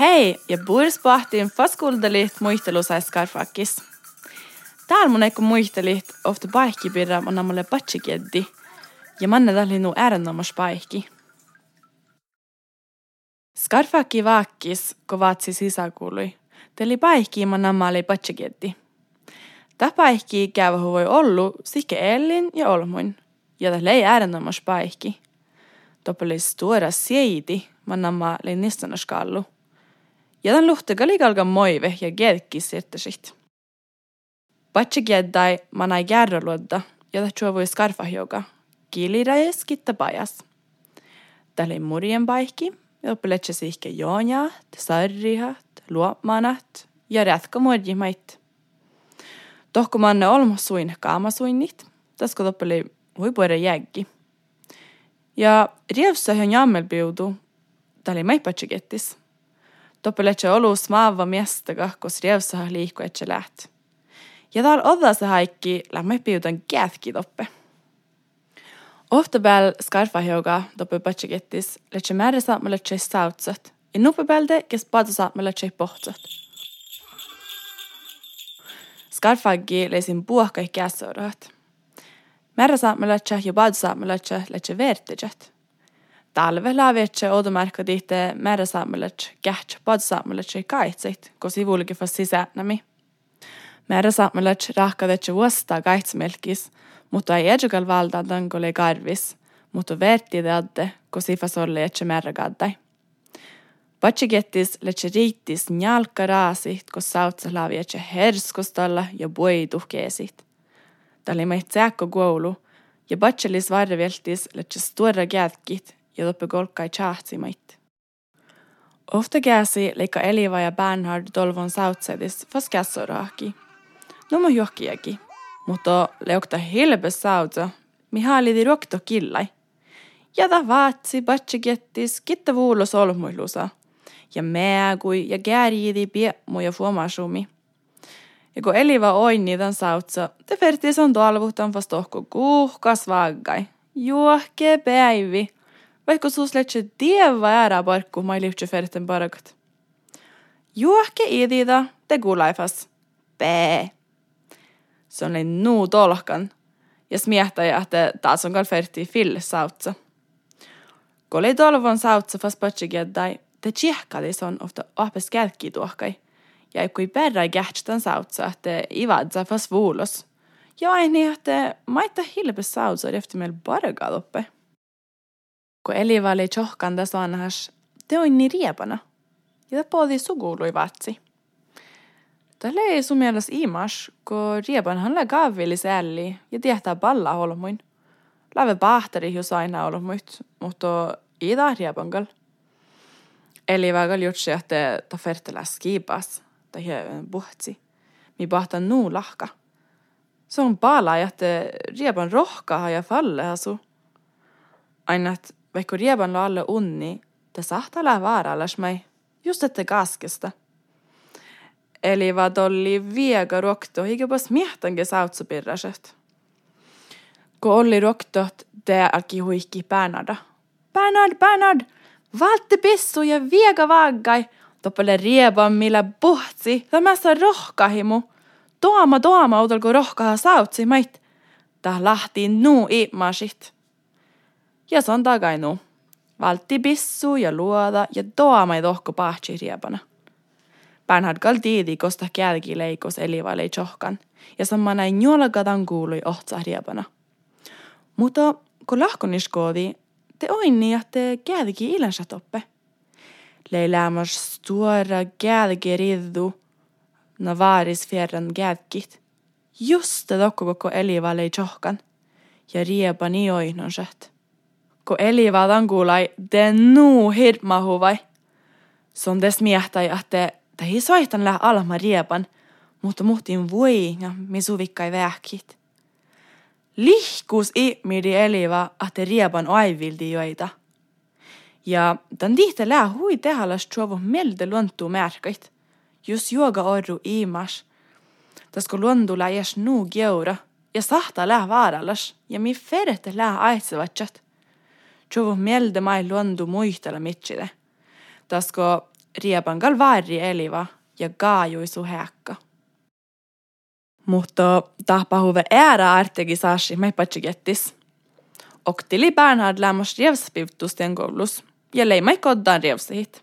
Hei ja puolispahtiin faskuldalit muistelusais skarfakis. Täällä mun eikö muistelit ofta paikki pidä mun namalle patsikjeddi. Ja manne tällä nu äärennomas paikki. Skarfakki vaakkis, kun vaatsi sisäkuului. Teli paikki mun namalle patsikjeddi. Tämä paikki käyvä voi ollu sikke Ellin ja Olmuin. Ja tämä ei äärennomas paikki. Toppeli stora seiti man namma ja den lukter ka liiga moi vehje kerkki siirte siht. Patsi kieddai mana järro luodda ja ta chuovui skarfahjoga. Kilirajais kitta pajas. Tälle murien paikki ja oppiletse siihke joonjaht, sarrihat, luomanat ja rätkä muodjimait. Tohku manne olmas suin kaamasuinnit, tasko toppeli huipuere jääkki. Ja rievssä on jammelpiutu, tälle maipatsigettis. kettis. Toppeletse olus maava miestaga, kos rievssä liikku etse läht. Ja tal odda haikki lämmä piutan kätki toppe. Ofta bel skarfahjoga toppe patsikettis, letse määre saatma letse sautsat. Ja nuppe belde, kes pada saatma letse pohtsat. Skarfaggi leisin puhkai käsörat. Määre saatma letse ja pada saatma letse letse vertijet. talvella vetše odomarka tihte määräsaamelac käht padsaamelac kaitsit, kun sivulikin fas sisänämi. Määräsaamelac rahkadetse vuosta kaitsemelkis, mutta ei edukal valdadan kun karvis, mutta verti adde, kun sifas olle etse määrägaddai. Patsigettis letse riittis njalka raasit, kun sautsa laavi etse herskostalla ja puiduhkeesit. Tämä oli meitä sääkko koulu, ja patselis varveltis letse kätkit, ja loppe golkai chahtsimait. Ofta käsi leikka Eliva ja Bernhard Dolvon sautsedis fast kässorahki. No mo johkiakin. Mutta leukta hilpe sauta, mihaali di ruokto killai. Ja ta vaatsi batsikettis kitta vuulo solmuilusa. Ja meäkui ja kärjidi piemmu ja fuomasumi. Ja kun Eliva oini tämän sautsa, te fertis on tolvuhtan fast ohko kuuhkas vaggai. Juohke päivi. Vaikka sus letse dieva ära barku mai liutse ferten baragat. Juohke idida te gulaifas. Pää. Se on nuu tolkan. Ja smiehtäjä, että taas on kal ferti fille sautsa. Kun oli tolvon sautsa fas patsigedai, te tsiehkadis on ofta ahpes kälkki tuohkai. Ja kui perra kähtstan sautsa, että ivadsa fas vuulos. Ja aini, että maita hilpes sautsa efter meil bargad uppe kun Eliva oli tjohkan tässä vanhas, te on niin riepana. Ja tämä sugului vatsi. Tällä ei sun mielestä imas, kun riepanhan lä kaavili ja tietää palla holmuin. Lave pahtari jos aina olmuit, mutta ei taa riepankal. Eli vägal jutsi, että ta fertellä skipas, tai puhtsi. Mi pahtan nuu lahka. Se on pala, että riepan rohkaa ja falle asu. Aina, että rieban lalle unni, te sahtala vaarallas mai, just että kaskesta. Eli vad oli viega rokto, hiikäpäs miehtanke sautsapirraset. Kun oli roktot, te alki huikki Bernarda. Bernard, Bernard, valtti pissu ja viega vaggai, toppele rieban millä puhtsi, tämässä rohkahimu. Toama, toama, utalko rohkaha sautsi mait. Tää lahti nuu iimasit. Ja se on takainu. Valtti pissu ja luoda ja toama ei tohko pahtsi riepana. Bernhard tiidi kosta kälki leikos elivailei chohkan, ja samma näin juolagadan kuului ohtsa riepana. Mutta kun lahkoniskoodi, te oinni ja te kälki ilänsä toppe. Leiläämas stora kälki riddu, na vaaris fjärran kälkit. Just det dokko koko elivailei chohkan, ja riepani oihnonset kun elivadan kuulai de nuu hirmahuvai. Son des miehtai, että ei soitan lää alma riepan, mutta muhtin voi ja mi suvikkai vähkit. Lihkus ihmidi eliva, että riepan aivildi joita. Ja tän tihte lää hui tehalas tjovo melde luontuu märkait. Just juoga orru iimas. Tasko luontu lää jäs nuu geura ja sahta lää vaarallas ja mi ferete lää aitsevatsat. Tjuvu mielde mai luondu muistella mitside. Tasko riepangal vaari eliva ja gaajuisu häkka. Mutta tahpahuve äära artegi saasi mai patsikettis. Oktili Bernhard lämmös rievspivtusten koulus ja leimai koddan rievsihit.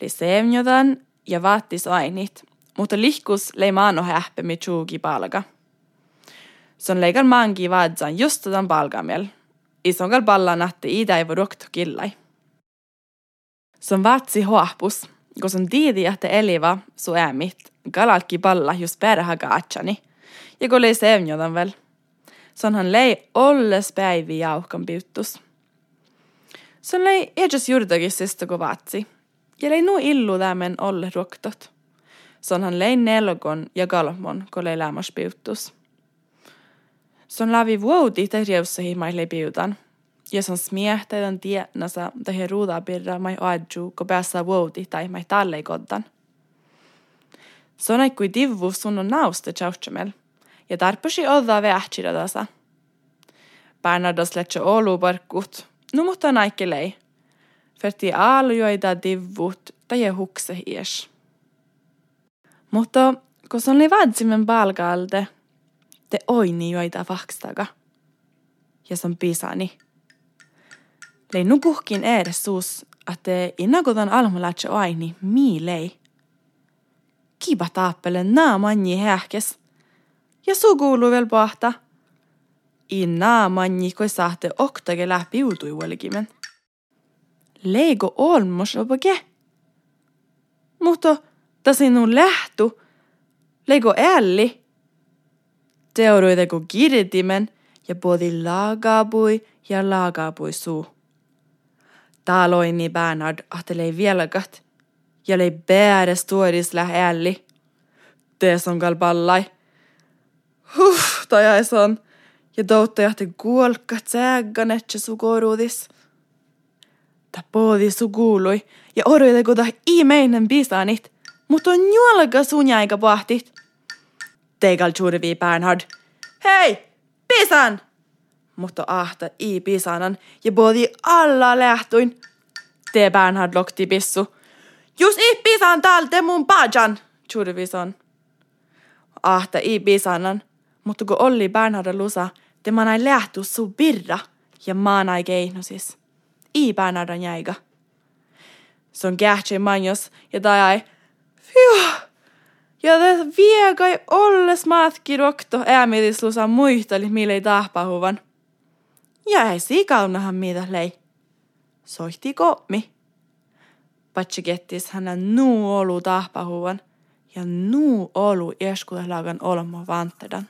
Li sevnjodan ja vaattis ainit, mutta lihkus leimaano häppemi tjuugi palga. Son leigal mangi vaadsan just tämän palgamel. Isongal balla natti ida ei rokto killai. Son vaatsi hoahpus, kun on tiidi, että eliva su äämit galalki balla just perhaga atsani. Ja kun lei sevnjodan vel. Sonhan lei olles päivi jauhkan piuttus. Son lei edes juurdagissista kun vaatsi. Ja lei nu illu tämän olle roktot. Sonhan lei nelgon ja galmon, kun lei lämmas piuttus. Son lavi vuoti tai rieusahi mai lei piutan. Ja son smiehtäydän tiednäsä tai ruudaa pirra mai adju, kun päässä vuoti tai mai tallei koddan. Son ei kui divvu sun on nausta tjautsamel. Ja tarpeeksi odda vähtsiradasa. Bernardas letse olu parkut. Nu mutta naikelei. Ferti aalujoida divvut tai hukse hies. Mutta kun on oli vadsimen palkalde, te oini joita vakstaga. Ja son pisani. Lei nukuhkin edes suus, että innakotan almulatse aini miilei. Kiba taappele naa manji hähkes. Ja su kuuluu vielä pahta. I naa manji koi sahte oktage läpi uutui uolikimen. Leigo olmos opake. Mutta ta sinun lähtu. Leigo älli. Teoroideko kiritimen ja podi laagapui ja laagapui suu. Taloini Bernhard ahtelei vieläkat ja lei bääres tuodis lähe älli. Tees on kalpallai. Huh, tajais on. Ja toutta jahti kuolkat säägganetse sukoruudis. Ta poodi sukuului ja orjoiteko ta imeinen bisanit, mutta on juolka sunjaika pahtit. Teigal tjurvii Bernhard. Hei, pisan! Mutta ahta i pisanan ja poodi alla lähtuin. Te Bernhard lokti pissu. Jus i pisan talte mun pajan, tjurvi son. Ahta i pisanan, mutta kun Olli Bernhard lusa, te manai lähtu su birra ja maanai keihnosis. I Bernhardan jäiga. Son kähtsei manjos ja tai Fiu! Ja te viegai olles maatki rokto äämitislusa muisteli mille tahpahuvan. Ja ei siikaunahan mitä lei. Soihti kommi. Patsi kettis hänen nuu olu tahpahuvan ja nuu olu eskulelagan olmo vantedan.